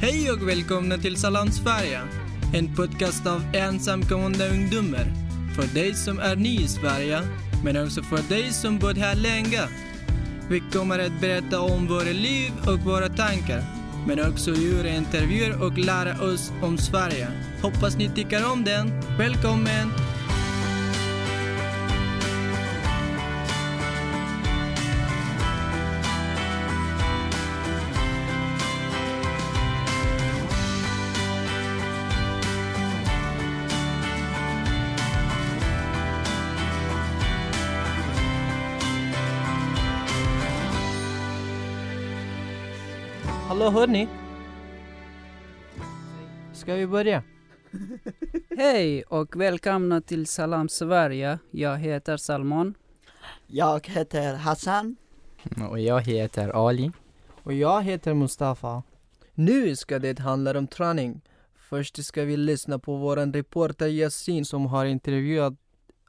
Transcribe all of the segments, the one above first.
Hej och välkomna till Salam Sverige. En podcast av ensamkommande ungdomar. För dig som är ny i Sverige, men också för dig som bott här länge. Vi kommer att berätta om våra liv och våra tankar. Men också göra intervjuer och lära oss om Sverige. Hoppas ni tycker om den. Välkommen! Hallå hörni! Ska vi börja? Hej och välkomna till Salam Sverige. Jag heter Salman. Jag heter Hassan. Och jag heter Ali. Och jag heter Mustafa. Nu ska det handla om träning. Först ska vi lyssna på vår reporter Yasin som har intervjuat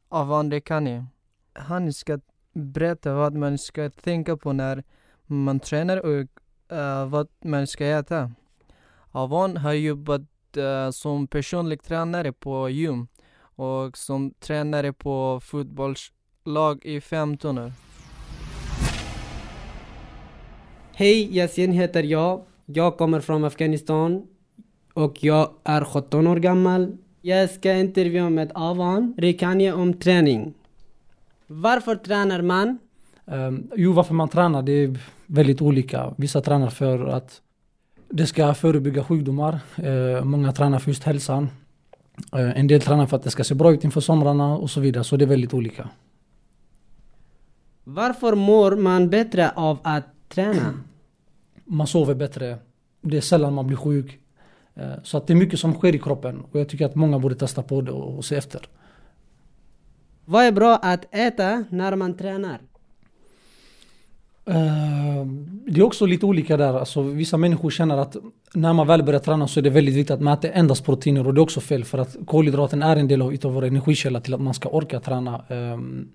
Avan Rekani. Han ska berätta vad man ska tänka på när man tränar och uh, vad man ska äta. Avan har jobbat uh, som personlig tränare på gym och som tränare på fotbollslag i 15 år. Hej, Yasin heter jag. Jag kommer från Afghanistan och jag är 17 år gammal. Jag ska intervjua med Avan Rekani om träning. Varför tränar man? Um, jo, varför man tränar det är väldigt olika. Vissa tränar för att det ska förebygga sjukdomar. Uh, många tränar för just hälsan. Uh, en del tränar för att det ska se bra ut inför somrarna och så vidare. Så det är väldigt olika. Varför mår man bättre av att träna? Man sover bättre. Det är sällan man blir sjuk. Uh, så att det är mycket som sker i kroppen. Och jag tycker att många borde testa på det och, och se efter. Vad är bra att äta när man tränar? Det är också lite olika där. Alltså, vissa människor känner att när man väl börjar träna så är det väldigt viktigt att man äter endast proteiner och det är också fel för att kolhydraten är en del av utav vår energikälla till att man ska orka träna um,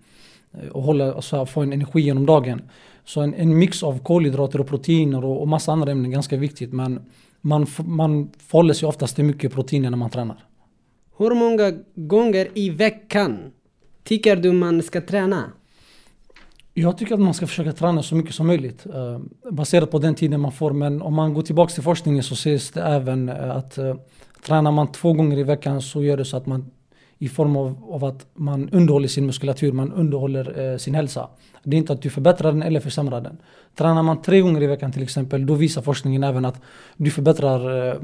och hålla, alltså, få en energi genom dagen. Så en, en mix av kolhydrater och proteiner och, och massa andra ämnen är ganska viktigt men man, man förhåller sig oftast till mycket proteiner när man tränar. Hur många gånger i veckan tycker du man ska träna? Jag tycker att man ska försöka träna så mycket som möjligt eh, baserat på den tiden man får. Men om man går tillbaka till forskningen så ses det även eh, att eh, tränar man två gånger i veckan så gör det så att man i form av, av att man underhåller sin muskulatur, man underhåller eh, sin hälsa. Det är inte att du förbättrar den eller försämrar den. Tränar man tre gånger i veckan till exempel, då visar forskningen även att du förbättrar eh,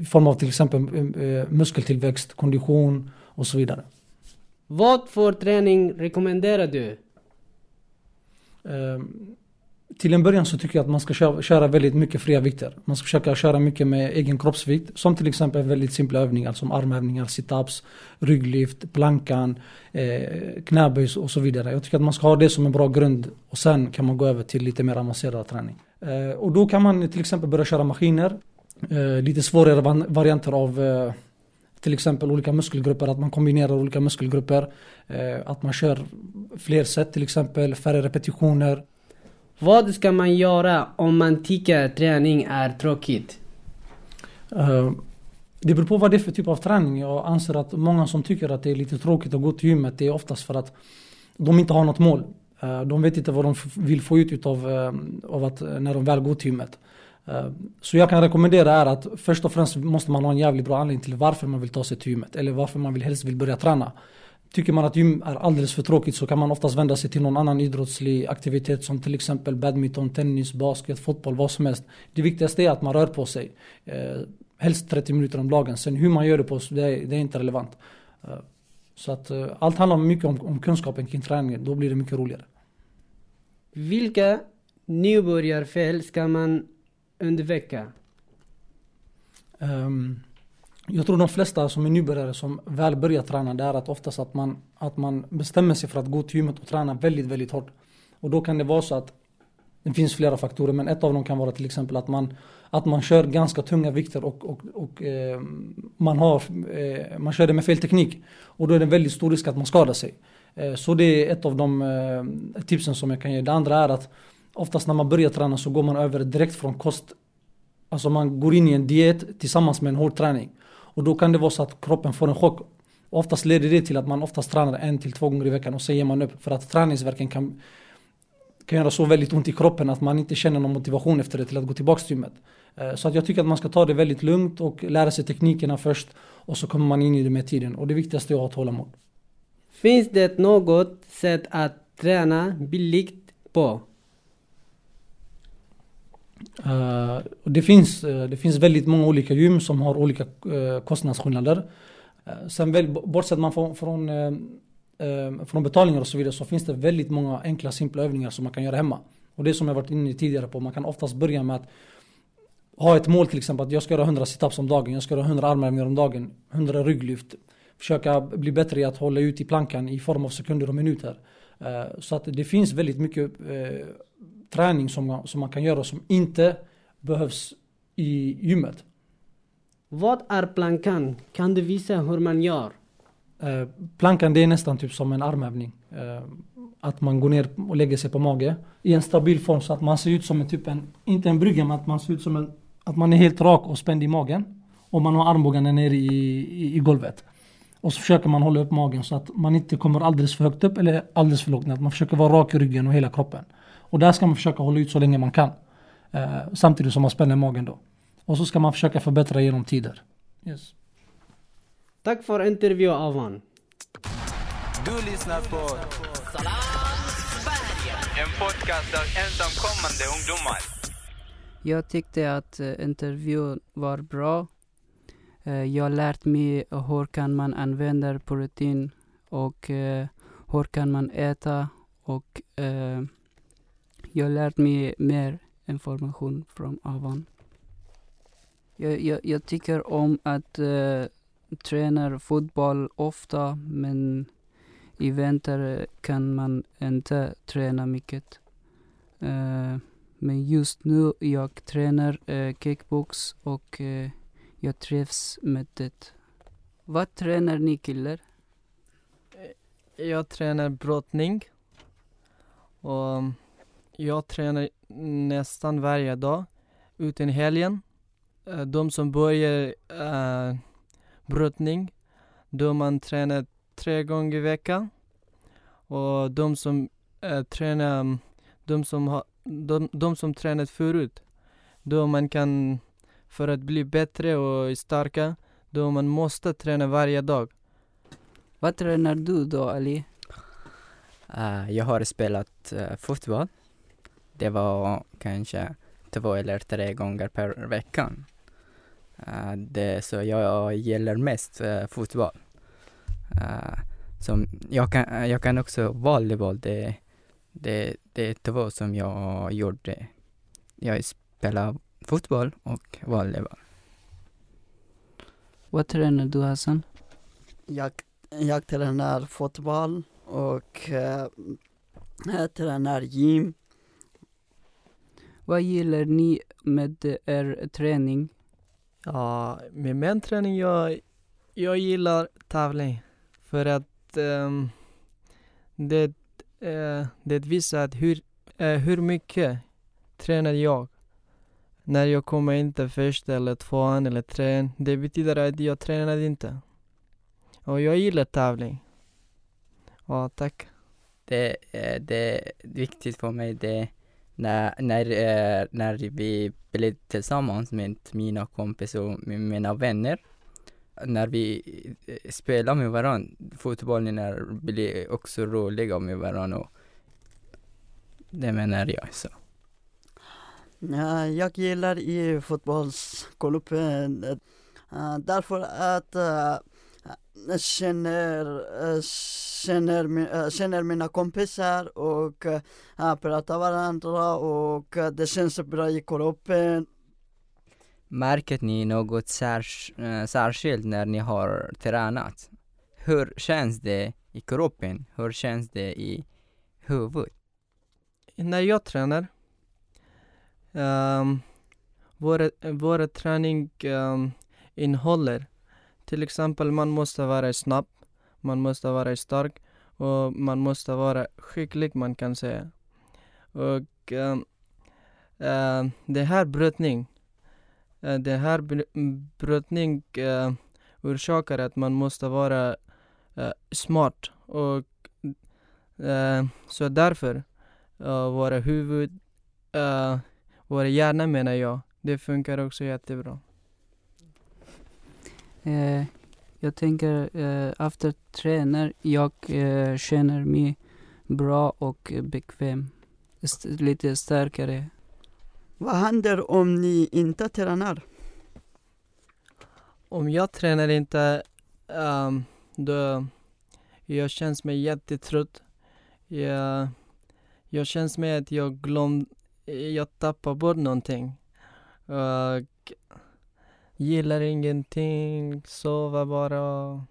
i form av till exempel eh, eh muskeltillväxt, kondition och så vidare. Vad för träning rekommenderar du? Ehm, till en början så tycker jag att man ska köra, köra, väldigt mycket fria vikter. Man ska försöka köra mycket med egen kroppsvikt. Som till exempel väldigt simpla övningar som armhävningar, situps, rygglyft, plankan, eh, knäböj och så vidare. Jag tycker att man ska ha det som en bra grund och sen kan man gå över till lite mer avancerad träning. Eh, och då kan man till exempel börja köra maskiner. Eh, lite svårare varianter av eh, till exempel olika muskelgrupper, att man kombinerar olika muskelgrupper. Eh, att man kör fler set till exempel, färre repetitioner. Vad ska man göra om man tycker träning är tråkigt? Uh, det beror på vad det är för typ av träning. Jag anser att många som tycker att det är lite tråkigt att gå till gymmet, det är oftast för att de inte har något mål. Uh, de vet inte vad de vill få ut utav, av att, när de väl går till gymmet. Eh, så jag kan rekommendera är att först och främst måste man ha en jävligt bra anledning till varför man vill ta sig till gymmet. Eller varför man vill helst vill börja träna. Tycker man att gym är alldeles för tråkigt så kan man oftast vända sig till någon annan idrottslig aktivitet som till exempel badminton, tennis, basket, fotboll, vad som helst. Det viktigaste är att man rör på sig. Eh, helst 30 minuter om dagen. Sen hur man gör det på, det är, det är inte relevant. Eh, så att eh, allt handlar mycket om, om kunskapen kring träningen. Då blir det mycket roligare. Vilka nybörjarfel ska man undvika? Um, ehm, jag tror de flesta som är nybörjare som väl börjar träna det är att oftast att man, att man bestämmer sig för att gå till gymmet och träna väldigt, väldigt hårt. Och då kan det vara så att det finns flera faktorer men ett av dem kan vara till exempel att man, att man kör ganska tunga vikter och, och, och eh, man, har, eh, man kör det med fel teknik. Och då är det en väldigt stor risk att man skadar sig. Eh, så det är ett av de eh, tipsen som jag kan ge. Det andra är att oftast när man börjar träna så går man över direkt från kost Alltså man går in i en diet tillsammans med en hård träning. Och då kan det vara så att kroppen får en chock. Oftast leder det till att man oftast tränar en till två gånger i veckan och sen ger man upp. För att träningsverken kan, kan göra så väldigt ont i kroppen att man inte känner någon motivation efter det till att gå tillbaka till gymmet. Eh, så att jag tycker att man ska ta det väldigt lugnt och lära sig teknikerna först. Och så kommer man in i det med tiden. Och det viktigaste är att ha tålamod. Finns det något sätt att träna billigt på? Eh, det, finns, eh, det finns väldigt många olika gym som har olika uh, kostnadsskillnader. Sen väl, bortsett man från, från, från betalningar och så vidare så finns det väldigt många enkla simpla övningar som man kan göra hemma. Och det som jag varit inne tidigare på, man kan oftast börja med att ha ett mål till exempel att jag ska göra 100 situps om dagen, jag ska göra 100 armhävningar om dagen, 100 rygglyft. Försöka bli bättre i att hålla ut i plankan i form av sekunder och minuter. Så att det finns väldigt mycket träning som man, som man kan göra som inte behövs i gymmet. Vad är plankan? Kan du visa hur man gör? Eh, plankan det är nästan typ som en armhävning. Eh, att man går ner och lägger sig på mage i en stabil form så att man ser ut som en typ en, inte en brygga men att man ser ut som en, att man är helt rak och spänd i magen. Och man har armbågarna nere i, i, i golvet. Och så försöker man hålla upp magen så att man inte kommer alldeles för högt upp eller alldeles för lågt ner. Att man försöker vara rak i ryggen och hela kroppen. Och där ska man försöka hålla ut så länge man kan. Eh, samtidigt som man spänner magen då. Och så ska man försöka förbättra genom tider. Yes. Tack för intervju Avan. Du lyssnar på En podcast av ensamkommande ungdomar. Jag tyckte att eh, intervjun var bra. Eh, jag lärt mig hur kan man använda protein och eh, hur kan man äta och jag lärt mig mer information från Avan. Jag, jag, jag tycker om att eh, träna fotboll ofta men i vinter kan man inte träna mycket. Eh, men just nu jag tränar eh, kickbox och eh, jag trivs med det. Vad tränar ni killar? Eh, jag tränar brottning. Och jag tränar nästan varje dag. Utan helgen. Eh, De som börjar uh, brottning, då man tränar tre gånger i veckan. Och de som eh, tränar, de som, har, de, de som tränat förut, då man kan, för att bli bättre och starka, då man måste träna varje dag. Vad tränar du då Ali? Eh, jag har spelat eh, fotboll. Det var kanske två eller tre gånger per vecka. Eh, det, så jag gillar mest eh, fotboll. Eh, som jag, kan, jag kan också volleyboll. Det, det, det är två som jag gjorde. Jag spelar fotboll och volleyboll. Vad tränar du Hassan? Jag, jag tränar fotboll och jag tränar gym. Vad gillar ni med er träning? Ja, med min träning, jag, jag gillar tävling. För att ehm, det, eh, det visar att hur, eh, hur mycket tränar jag. När jag kommer inte först eller tvåan eller trean, det betyder att jag tränar inte. Och jag gillar tävling. Ja, tack. Det, det är viktigt för mig det när, när, eh, när vi blir tillsammans med mina kompisar och med mina vänner. När vi eh, spelar med varandra, fotbollen är, blir också roliga med varandra. Och det menar jag så. Ja, jag gillar i fotbollsklubben eh, därför att eh, känner, eh, känner, eh, känner mina kompisar och uh, pratar varandra och eh, det känns bra i kroppen. Märker ni något särs, eh, särskilt när ni har tränat? Hur känns det i kroppen? Hur känns det i huvudet? När jag tränar, um, våra, våra träning ehm, innehåller till exempel man måste vara snabb, man måste vara stark och man måste vara skicklig man kan säga. Och äh, äh, det här brottning, äh, det här br- brytning eh, orsakar att man måste vara eh, smart och eh, så därför äh, våra huvud, uh, våra hjärna menar jag, det funkar också jättebra. Eh, jag tänker eh, efter tränar jag eh, känner mig bra och bekväm. St- lite starkare. Vad händer om ni inte tränar? Om jag tränar inte, um, då jag känns mig jättetrött. Jag, jag känns med att jag glöm, jag tappar bort någonting. Och gillar ingenting, sova bara,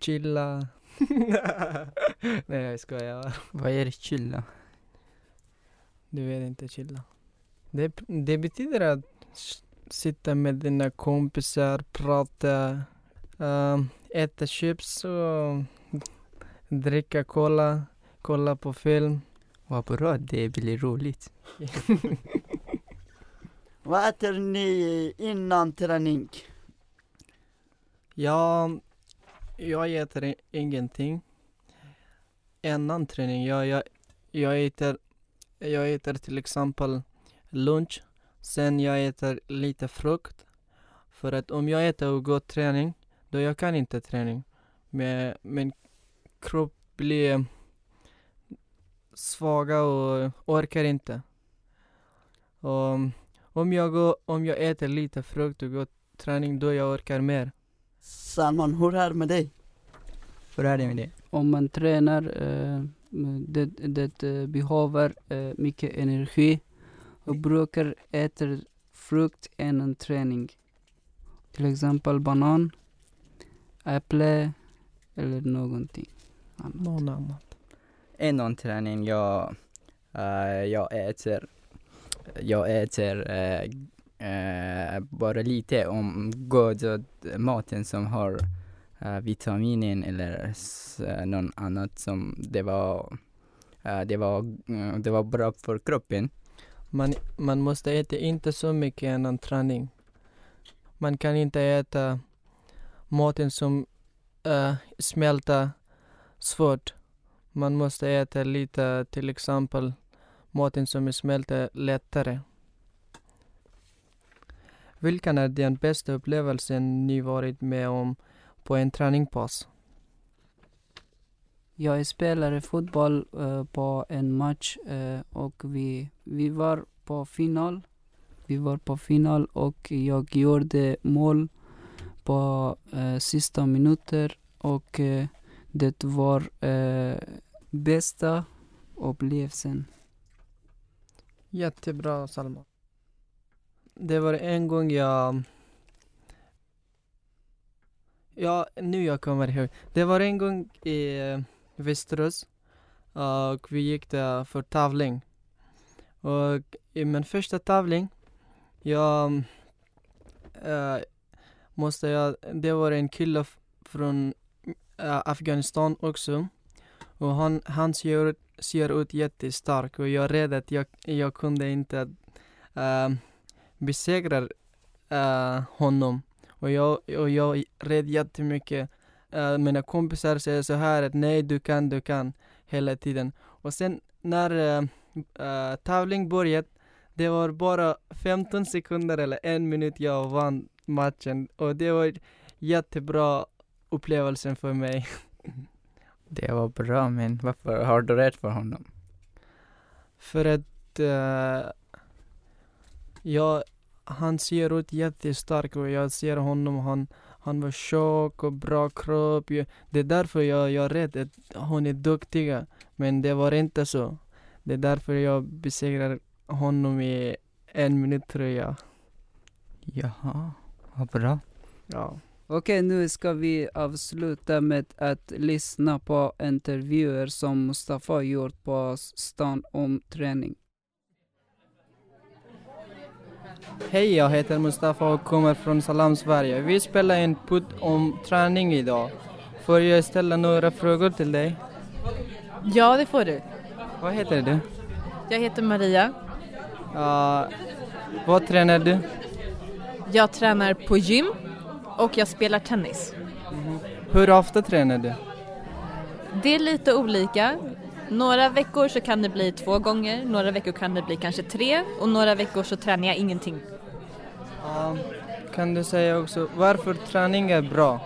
chilla. Nej jag skojar. Vad är chilla? Du vet inte chilla. Det, det betyder att sitta med dina kompisar, prata, um, äta chips och dricka cola, kolla på film. Vad bra, det blir roligt. Vad äter ni innan träning? Jag, jag äter ingenting. Innan träning, jag, jag, jag, äter, jag äter till exempel lunch. Sen jag äter lite frukt. För att om jag äter och går träning, då jag kan inte träning. Men min kropp blir svaga och orkar inte. Och om jag, går, om jag äter lite frukt och går träning, då jag orkar mer. Salman, hur är det med dig? Hur är det med det? Om man tränar, eh, det, det eh, behöver eh, mycket energi och brukar äta frukt innan träning. Till exempel banan, äpple eller någonting annat. Någon annat. Innan träning, jag, eh, jag äter, jag äter eh, eh, bara lite om god maten som har uh, vitaminen eller s- eh, någon annat som det var, eh, det var, eh, det var bra för kroppen. Man, man måste äta inte så mycket innan träning. Man kan inte äta maten som uh, smälter svårt. Man måste äta lite, till exempel maten som smälter lättare. Vilken är den bästa upplevelsen ni varit med om på en träningspass? Jag spelade fotboll eh, på en match eh, och vi, vi var på final. Vi var på final och jag gjorde mål på eh, sista minuter och eh, det var eh, bästa upplevelsen. Jättebra Salma. Det var en gång jag... Ja, nu jag kommer ihåg. Det var en gång i Västerås och vi gick där för tävling. Och i min första tävling, jag Äh, måste jag, det var en kille från äh, Afghanistan också. Och han, hans ser, ser ut jättestark och jag är rädd att jag, jag kunde inte uh, besegra uh, honom. Och jag, och jag är rädd jättemycket. Uh, mina kompisar säger så här att nej du kan, du kan hela tiden. Och sen när uh, uh, tävling började, det var bara 15 sekunder eller en minut jag vann matchen. Och det var jättebra upplevelse för mig. Det var bra, men varför har du rätt för honom? För att eh, jag, han ser ut jättestark och jag ser honom, han, han var tjock och bra kropp. Jag- Det är därför jag, jag är rädd att hon är duktig. Men det var inte så. Det är därför jag besegrar honom i en minut tror jag. Jaha, vad bra. Ja. Okej, nu ska vi avsluta med att lyssna på intervjuer som Mustafa gjort på stan om träning. Hej, jag heter Mustafa och kommer från Salam, Sverige. Vi spelar en putt om träning idag. Får jag ställa några frågor till dig? Ja, det får du. Vad heter du? Jag heter Maria. Uh, vad tränar du? Jag tränar på gym och jag spelar tennis. Hur ofta tränar du? Det är lite olika. Några veckor så kan det bli två gånger, några veckor kan det bli kanske tre och några veckor så tränar jag ingenting. Ja, kan du säga också varför träning är bra?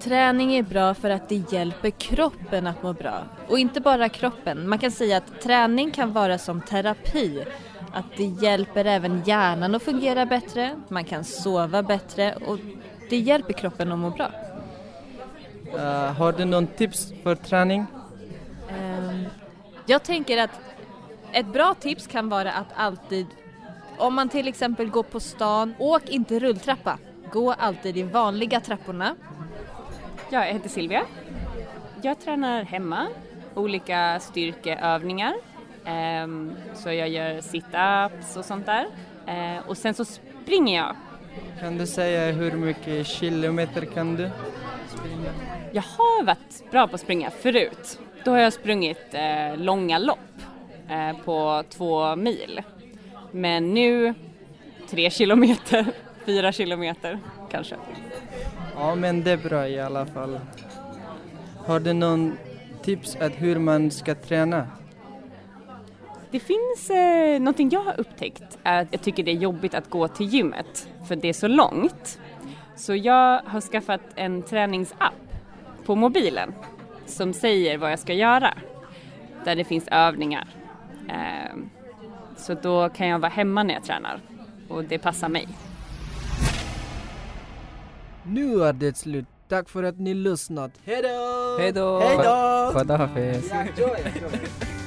Träning är bra för att det hjälper kroppen att må bra. Och inte bara kroppen. Man kan säga att träning kan vara som terapi. Att det hjälper även hjärnan att fungera bättre, man kan sova bättre och det hjälper kroppen att må bra. Eh, har du någon tips för träning? Ehm, jag tänker att ett bra tips kan vara att alltid, om man till exempel går på stan, åk inte rulltrappa. Gå alltid i vanliga trapporna. Ja, jag heter Silvia. Jag tränar hemma, olika styrkeövningar. Ehm, så jag gör sit-ups och sånt där. Ehm, och sen så springer jag. Kan du säga hur mycket kilometer kan du springa? Jag har varit bra på att springa förut. Då har jag sprungit eh, långa lopp eh, på två mil. Men nu tre kilometer, fyra kilometer kanske. Ja, men det är bra i alla fall. Har du någon tips att hur man ska träna? Det finns eh, någonting jag har upptäckt är att jag tycker det är jobbigt att gå till gymmet för det är så långt. Så jag har skaffat en träningsapp på mobilen som säger vad jag ska göra. Där det finns övningar. Eh, så då kan jag vara hemma när jag tränar och det passar mig. Nu är det slut. Tack för att ni lyssnat. Hejdå! Hej då! Hejdå! Khuda hafiz. Enjoy, enjoy.